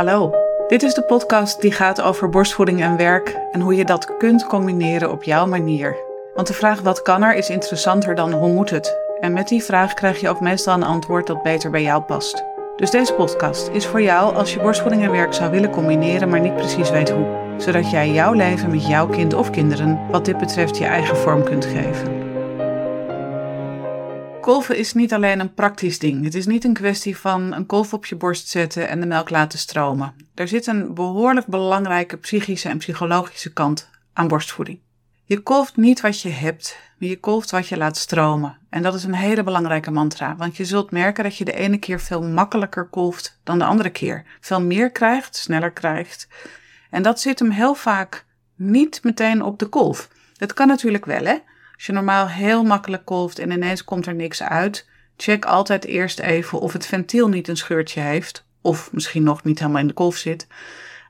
Hallo, dit is de podcast die gaat over borstvoeding en werk en hoe je dat kunt combineren op jouw manier. Want de vraag wat kan er is interessanter dan hoe moet het? En met die vraag krijg je ook meestal een antwoord dat beter bij jou past. Dus deze podcast is voor jou als je borstvoeding en werk zou willen combineren, maar niet precies weet hoe. Zodat jij jouw leven met jouw kind of kinderen wat dit betreft je eigen vorm kunt geven. Kolven is niet alleen een praktisch ding. Het is niet een kwestie van een kolf op je borst zetten en de melk laten stromen. Er zit een behoorlijk belangrijke psychische en psychologische kant aan borstvoeding. Je kolft niet wat je hebt, maar je kolft wat je laat stromen. En dat is een hele belangrijke mantra, want je zult merken dat je de ene keer veel makkelijker kolft dan de andere keer. Veel meer krijgt, sneller krijgt. En dat zit hem heel vaak niet meteen op de kolf. Dat kan natuurlijk wel, hè? Als je normaal heel makkelijk kolft en ineens komt er niks uit, check altijd eerst even of het ventiel niet een scheurtje heeft, of misschien nog niet helemaal in de kolf zit.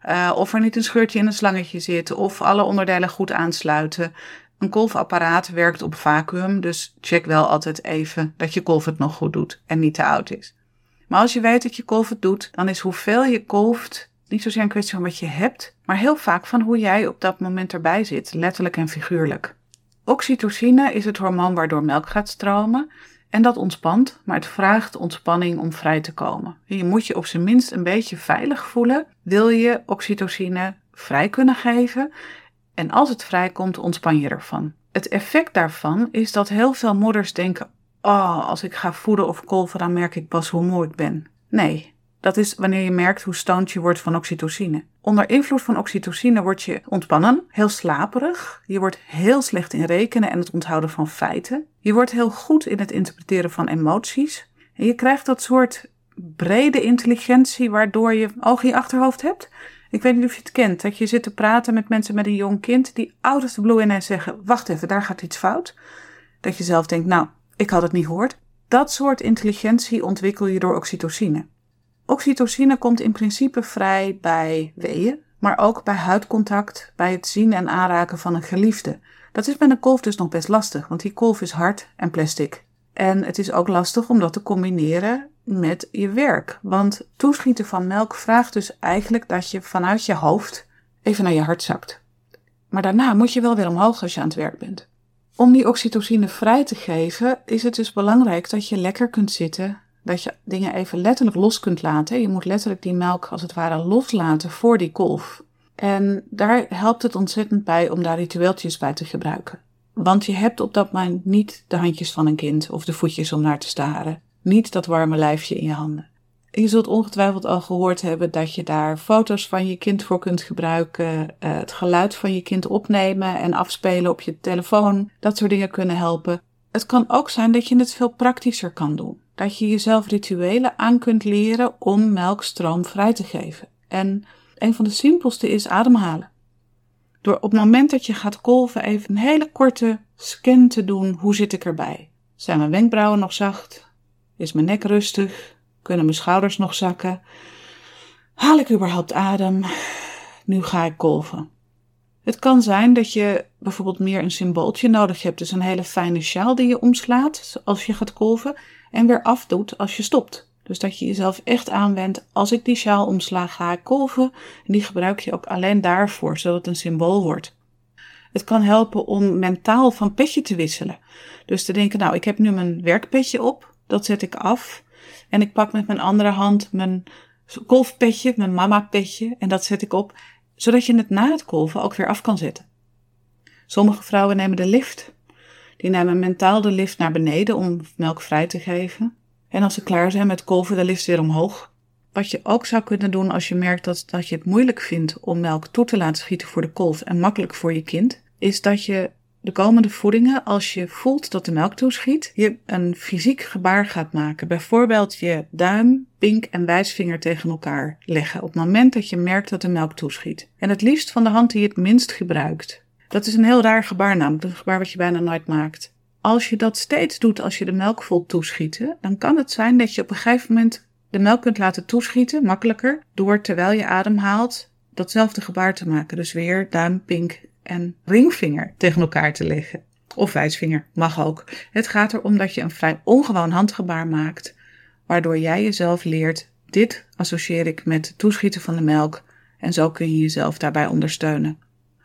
Uh, of er niet een scheurtje in een slangetje zit, of alle onderdelen goed aansluiten. Een kolfapparaat werkt op vacuüm, dus check wel altijd even dat je kolf het nog goed doet en niet te oud is. Maar als je weet dat je kolf het doet, dan is hoeveel je kolft niet zozeer een kwestie van wat je hebt, maar heel vaak van hoe jij op dat moment erbij zit, letterlijk en figuurlijk. Oxytocine is het hormoon waardoor melk gaat stromen. En dat ontspant, maar het vraagt ontspanning om vrij te komen. Je moet je op zijn minst een beetje veilig voelen. Wil je oxytocine vrij kunnen geven? En als het vrijkomt, ontspan je ervan. Het effect daarvan is dat heel veel moeders denken: Oh, als ik ga voeden of kolven, dan merk ik pas hoe moe ik ben. Nee, dat is wanneer je merkt hoe stoned je wordt van oxytocine. Onder invloed van oxytocine word je ontspannen, heel slaperig. Je wordt heel slecht in rekenen en het onthouden van feiten. Je wordt heel goed in het interpreteren van emoties. En je krijgt dat soort brede intelligentie waardoor je oog in je achterhoofd hebt. Ik weet niet of je het kent, dat je zit te praten met mensen met een jong kind die out of the blue ineens zeggen, wacht even, daar gaat iets fout. Dat je zelf denkt, nou, ik had het niet gehoord. Dat soort intelligentie ontwikkel je door oxytocine. Oxytocine komt in principe vrij bij weeën, maar ook bij huidcontact, bij het zien en aanraken van een geliefde. Dat is met een kolf dus nog best lastig, want die kolf is hard en plastic. En het is ook lastig om dat te combineren met je werk. Want toeschieten van melk vraagt dus eigenlijk dat je vanuit je hoofd even naar je hart zakt. Maar daarna moet je wel weer omhoog als je aan het werk bent. Om die oxytocine vrij te geven, is het dus belangrijk dat je lekker kunt zitten, dat je dingen even letterlijk los kunt laten. Je moet letterlijk die melk als het ware loslaten voor die kolf. En daar helpt het ontzettend bij om daar ritueeltjes bij te gebruiken. Want je hebt op dat moment niet de handjes van een kind of de voetjes om naar te staren. Niet dat warme lijfje in je handen. Je zult ongetwijfeld al gehoord hebben dat je daar foto's van je kind voor kunt gebruiken, eh, het geluid van je kind opnemen en afspelen op je telefoon. Dat soort dingen kunnen helpen. Het kan ook zijn dat je het veel praktischer kan doen dat je jezelf rituelen aan kunt leren om melkstroom vrij te geven. En een van de simpelste is ademhalen. Door op het moment dat je gaat kolven even een hele korte scan te doen, hoe zit ik erbij? Zijn mijn wenkbrauwen nog zacht? Is mijn nek rustig? Kunnen mijn schouders nog zakken? Haal ik überhaupt adem? Nu ga ik kolven. Het kan zijn dat je bijvoorbeeld meer een symbooltje nodig hebt, dus een hele fijne sjaal die je omslaat als je gaat kolven en weer afdoet als je stopt. Dus dat je jezelf echt aanwendt, als ik die sjaal omsla, ga ik kolven. En die gebruik je ook alleen daarvoor, zodat het een symbool wordt. Het kan helpen om mentaal van petje te wisselen. Dus te denken, nou, ik heb nu mijn werkpetje op, dat zet ik af. En ik pak met mijn andere hand mijn kolfpetje, mijn mama-petje, en dat zet ik op, zodat je het na het kolven ook weer af kan zetten. Sommige vrouwen nemen de lift die nemen mentaal de lift naar beneden om melk vrij te geven. En als ze klaar zijn met kolven, de lift weer omhoog. Wat je ook zou kunnen doen als je merkt dat, dat je het moeilijk vindt om melk toe te laten schieten voor de kolf en makkelijk voor je kind, is dat je de komende voedingen, als je voelt dat de melk toeschiet, je een fysiek gebaar gaat maken. Bijvoorbeeld je duim, pink en wijsvinger tegen elkaar leggen op het moment dat je merkt dat de melk toeschiet. En het liefst van de hand die je het minst gebruikt. Dat is een heel raar gebaar namelijk, een gebaar wat je bijna nooit maakt. Als je dat steeds doet als je de melk voelt toeschieten, dan kan het zijn dat je op een gegeven moment de melk kunt laten toeschieten, makkelijker, door terwijl je ademhaalt datzelfde gebaar te maken. Dus weer duim, pink en ringvinger tegen elkaar te leggen. Of wijsvinger, mag ook. Het gaat erom dat je een vrij ongewoon handgebaar maakt, waardoor jij jezelf leert Dit associeer ik met toeschieten van de melk en zo kun je jezelf daarbij ondersteunen.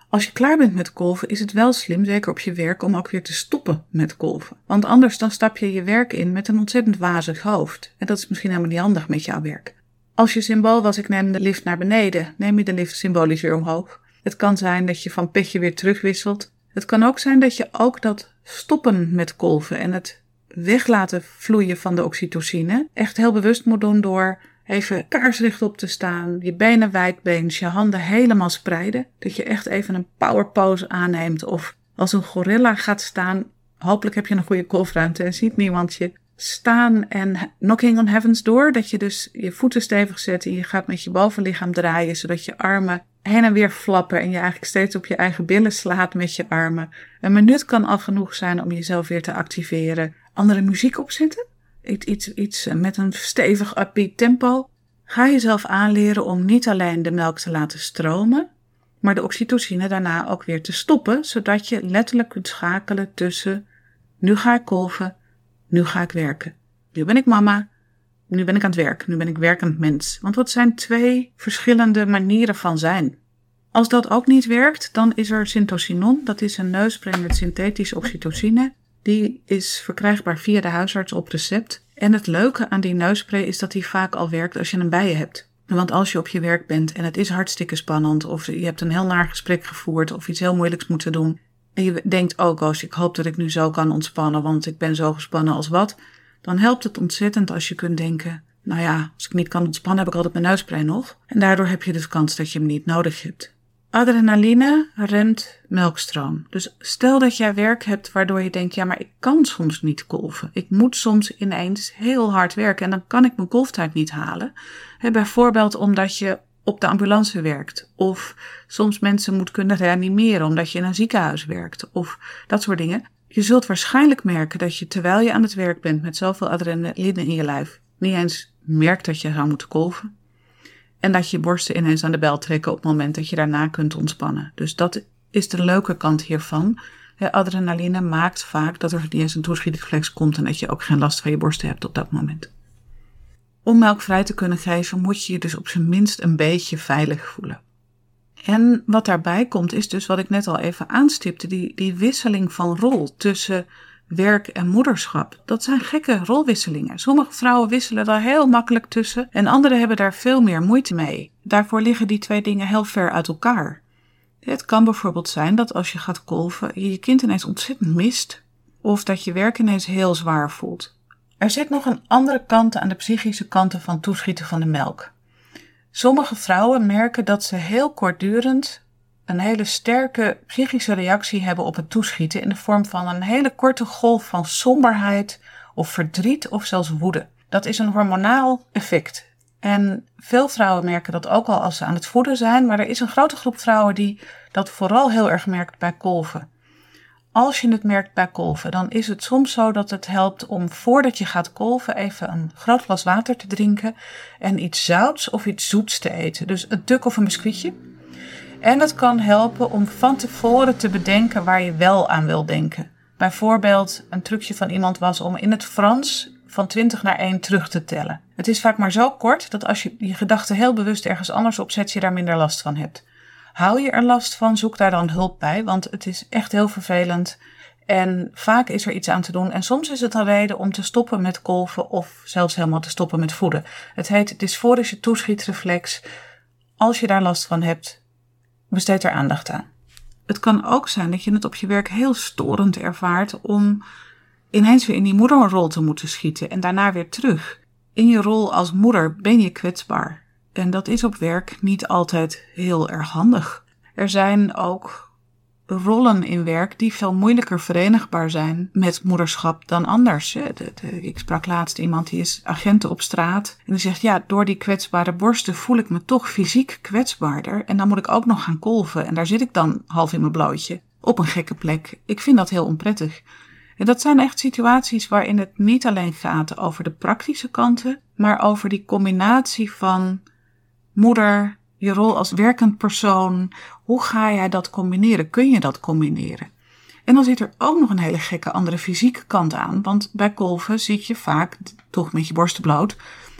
Als je klaar bent met kolven, is het wel slim, zeker op je werk, om ook weer te stoppen met kolven. Want anders dan stap je je werk in met een ontzettend wazig hoofd. En dat is misschien helemaal niet handig met jouw werk. Als je symbool was, ik neem de lift naar beneden, neem je de lift symbolisch weer omhoog. Het kan zijn dat je van petje weer terugwisselt. Het kan ook zijn dat je ook dat stoppen met kolven en het weglaten vloeien van de oxytocine echt heel bewust moet doen door even kaarsrecht op te staan, je benen wijdbeens, je handen helemaal spreiden. Dat je echt even een power pose aanneemt of als een gorilla gaat staan. Hopelijk heb je een goede kolfruimte en ziet niemand je staan en knocking on heaven's door. Dat je dus je voeten stevig zet en je gaat met je bovenlichaam draaien, zodat je armen heen en weer flappen en je eigenlijk steeds op je eigen billen slaat met je armen. Een minuut kan al genoeg zijn om jezelf weer te activeren. Andere muziek opzetten? Iets, iets, iets met een stevig upbeat tempo. Ga jezelf aanleren om niet alleen de melk te laten stromen, maar de oxytocine daarna ook weer te stoppen, zodat je letterlijk kunt schakelen tussen nu ga ik kolven, nu ga ik werken. Nu ben ik mama, nu ben ik aan het werk, nu ben ik werkend mens. Want wat zijn twee verschillende manieren van zijn? Als dat ook niet werkt, dan is er syntocinon, dat is een neusspray met synthetische oxytocine. Die is verkrijgbaar via de huisarts op recept. En het leuke aan die neusspray is dat die vaak al werkt als je hem bij je hebt. Want als je op je werk bent en het is hartstikke spannend, of je hebt een heel naar gesprek gevoerd, of iets heel moeilijks moeten doen, en je denkt, oh gosh, ik hoop dat ik nu zo kan ontspannen, want ik ben zo gespannen als wat, dan helpt het ontzettend als je kunt denken, nou ja, als ik niet kan ontspannen, heb ik altijd mijn neuspray nog. En daardoor heb je dus kans dat je hem niet nodig hebt. Adrenaline remt melkstroom. Dus stel dat jij werk hebt waardoor je denkt, ja, maar ik kan soms niet kolven. Ik moet soms ineens heel hard werken en dan kan ik mijn kolftijd niet halen. bijvoorbeeld omdat je op de ambulance werkt. Of soms mensen moet kunnen reanimeren omdat je in een ziekenhuis werkt. Of dat soort dingen. Je zult waarschijnlijk merken dat je terwijl je aan het werk bent met zoveel adrenaline in je lijf, niet eens merkt dat je zou moeten kolven. En dat je borsten ineens aan de bel trekken op het moment dat je daarna kunt ontspannen. Dus dat is de leuke kant hiervan. adrenaline maakt vaak dat er niet eens een toeschietreflex komt en dat je ook geen last van je borsten hebt op dat moment. Om melk vrij te kunnen geven moet je je dus op zijn minst een beetje veilig voelen. En wat daarbij komt is dus wat ik net al even aanstipte, die, die wisseling van rol tussen werk en moederschap. Dat zijn gekke rolwisselingen. Sommige vrouwen wisselen daar heel makkelijk tussen en anderen hebben daar veel meer moeite mee. Daarvoor liggen die twee dingen heel ver uit elkaar. Het kan bijvoorbeeld zijn dat als je gaat kolven, je je kind ineens ontzettend mist. Of dat je werk ineens heel zwaar voelt. Er zit nog een andere kant aan de psychische kanten van toeschieten van de melk. Sommige vrouwen merken dat ze heel kortdurend een hele sterke psychische reactie hebben op het toeschieten in de vorm van een hele korte golf van somberheid of verdriet of zelfs woede. Dat is een hormonaal effect. En veel vrouwen merken dat ook al als ze aan het voeden zijn, maar er is een grote groep vrouwen die dat vooral heel erg merkt bij kolven. Als je het merkt bij kolven, dan is het soms zo dat het helpt om voordat je gaat kolven even een groot glas water te drinken en iets zouts of iets zoets te eten. Dus een tuk of een biscuitje. En het kan helpen om van tevoren te bedenken waar je wel aan wil denken. Bijvoorbeeld, een trucje van iemand was om in het Frans van 20 naar 1 terug te tellen. Het is vaak maar zo kort dat als je je gedachten heel bewust ergens anders opzet, je daar minder last van hebt. Hou je er last van, zoek daar dan hulp bij, want het is echt heel vervelend. En vaak is er iets aan te doen. En soms is het een reden om te stoppen met kolven of zelfs helemaal te stoppen met voeden. Het heet dysforische toeschietreflex. Als je daar last van hebt, besteed er aandacht aan. Het kan ook zijn dat je het op je werk heel storend ervaart om ineens weer in die moederrol te moeten schieten en daarna weer terug. In je rol als moeder ben je kwetsbaar. En dat is op werk niet altijd heel erg handig. Er zijn ook rollen in werk die veel moeilijker verenigbaar zijn met moederschap dan anders. Ik sprak laatst iemand die is agent op straat en die zegt ja, door die kwetsbare borsten voel ik me toch fysiek kwetsbaarder en dan moet ik ook nog gaan kolven en daar zit ik dan half in mijn blootje op een gekke plek. Ik vind dat heel onprettig. En dat zijn echt situaties waarin het niet alleen gaat over de praktische kanten, maar over die combinatie van moeder, je rol als werkend persoon. Hoe ga jij dat combineren? Kun je dat combineren? En dan zit er ook nog een hele gekke andere fysieke kant aan. Want bij kolven zit je vaak, toch met je borsten bloot,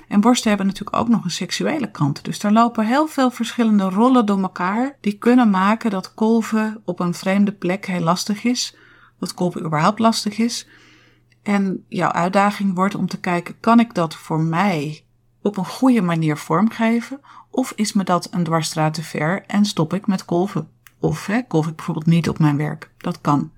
En borsten hebben natuurlijk ook nog een seksuele kant. Dus daar lopen heel veel verschillende rollen door elkaar. Die kunnen maken dat kolven op een vreemde plek heel lastig is. Dat kolven überhaupt lastig is. En jouw uitdaging wordt om te kijken: kan ik dat voor mij op een goede manier vormgeven? Of is me dat een dwarsstraat te ver en stop ik met kolven? Of hè, kolf ik bijvoorbeeld niet op mijn werk? Dat kan.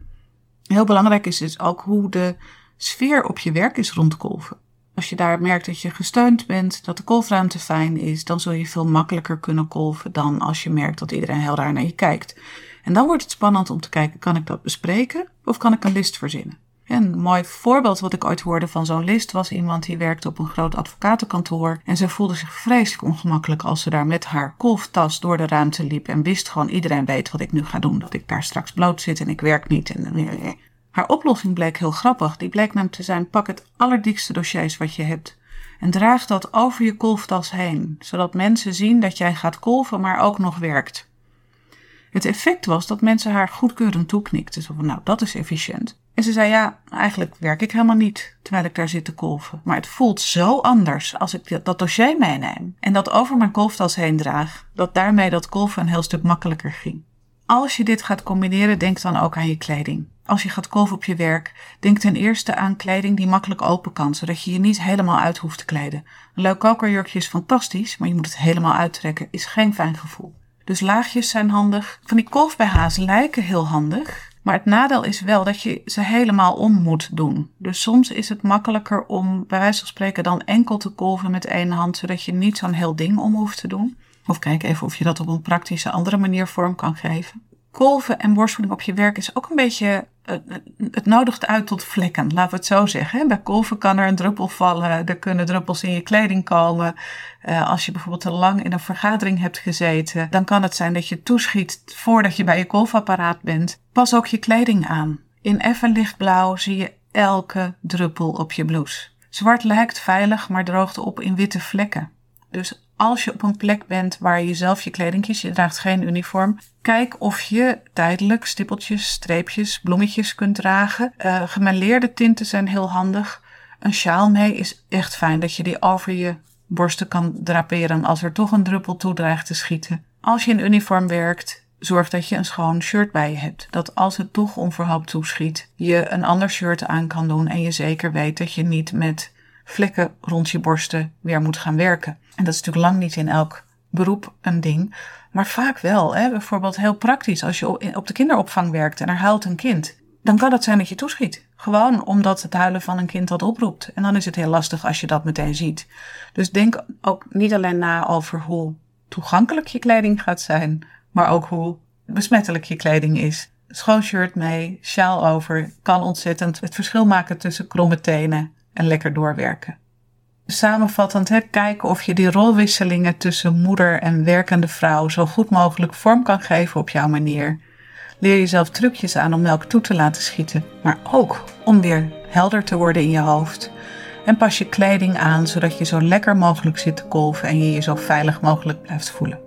Heel belangrijk is dus ook hoe de sfeer op je werk is rond kolven. Als je daar merkt dat je gesteund bent, dat de kolfruimte fijn is, dan zul je veel makkelijker kunnen kolven dan als je merkt dat iedereen heel raar naar je kijkt. En dan wordt het spannend om te kijken, kan ik dat bespreken of kan ik een list verzinnen? Een mooi voorbeeld wat ik ooit hoorde van zo'n list was iemand die werkte op een groot advocatenkantoor. En ze voelde zich vreselijk ongemakkelijk als ze daar met haar kolftas door de ruimte liep. En wist gewoon iedereen weet wat ik nu ga doen. Dat ik daar straks bloot zit en ik werk niet. En... Haar oplossing bleek heel grappig. Die bleek namelijk te zijn: pak het allerdiekste dossiers wat je hebt. En draag dat over je kolftas heen, zodat mensen zien dat jij gaat kolven, maar ook nog werkt. Het effect was dat mensen haar goedkeurend toeknikten. Zo van, nou, dat is efficiënt. En ze zei, ja, eigenlijk werk ik helemaal niet terwijl ik daar zit te kolven. Maar het voelt zo anders als ik dat dossier meeneem en dat over mijn kolftas heen draag, dat daarmee dat kolven een heel stuk makkelijker ging. Als je dit gaat combineren, denk dan ook aan je kleding. Als je gaat kolven op je werk, denk ten eerste aan kleding die makkelijk open kan, zodat je je niet helemaal uit hoeft te kleden. Een leuk kokerjurkje is fantastisch, maar je moet het helemaal uittrekken, is geen fijn gevoel. Dus laagjes zijn handig. Van die kolf lijken heel handig, maar het nadeel is wel dat je ze helemaal om moet doen. Dus soms is het makkelijker om bij wijze van spreken dan enkel te kolven met één hand, zodat je niet zo'n heel ding om hoeft te doen. Of kijk even of je dat op een praktische andere manier vorm kan geven. Kolven en borstvoeding op je werk is ook een beetje het nodigt uit tot vlekken, laten we het zo zeggen. Bij kolven kan er een druppel vallen, er kunnen druppels in je kleding komen. Eh, als je bijvoorbeeld te lang in een vergadering hebt gezeten, dan kan het zijn dat je toeschiet voordat je bij je kolfapparaat bent. Pas ook je kleding aan. In effen lichtblauw zie je elke druppel op je blouse. Zwart lijkt veilig, maar droogt op in witte vlekken. Dus als je op een plek bent waar je zelf je kleding kiest, je draagt geen uniform, kijk of je tijdelijk stippeltjes, streepjes, bloemetjes kunt dragen. Uh, gemêleerde tinten zijn heel handig. Een sjaal mee is echt fijn dat je die over je borsten kan draperen als er toch een druppel toe dreigt te schieten. Als je in uniform werkt, zorg dat je een schoon shirt bij je hebt. Dat als het toch onverhoopt toeschiet, je een ander shirt aan kan doen en je zeker weet dat je niet met vlekken rond je borsten weer moet gaan werken. En dat is natuurlijk lang niet in elk beroep een ding, maar vaak wel. Hè? Bijvoorbeeld heel praktisch, als je op de kinderopvang werkt en er huilt een kind, dan kan het zijn dat je toeschiet. Gewoon omdat het huilen van een kind dat oproept. En dan is het heel lastig als je dat meteen ziet. Dus denk ook niet alleen na over hoe toegankelijk je kleding gaat zijn, maar ook hoe besmettelijk je kleding is. Schoon shirt mee, sjaal over, kan ontzettend het verschil maken tussen kromme tenen en lekker doorwerken. Samenvattend, hè, kijken of je die rolwisselingen tussen moeder en werkende vrouw zo goed mogelijk vorm kan geven op jouw manier. Leer jezelf trucjes aan om melk toe te laten schieten, maar ook om weer helder te worden in je hoofd. En pas je kleding aan zodat je zo lekker mogelijk zit te kolven en je je zo veilig mogelijk blijft voelen.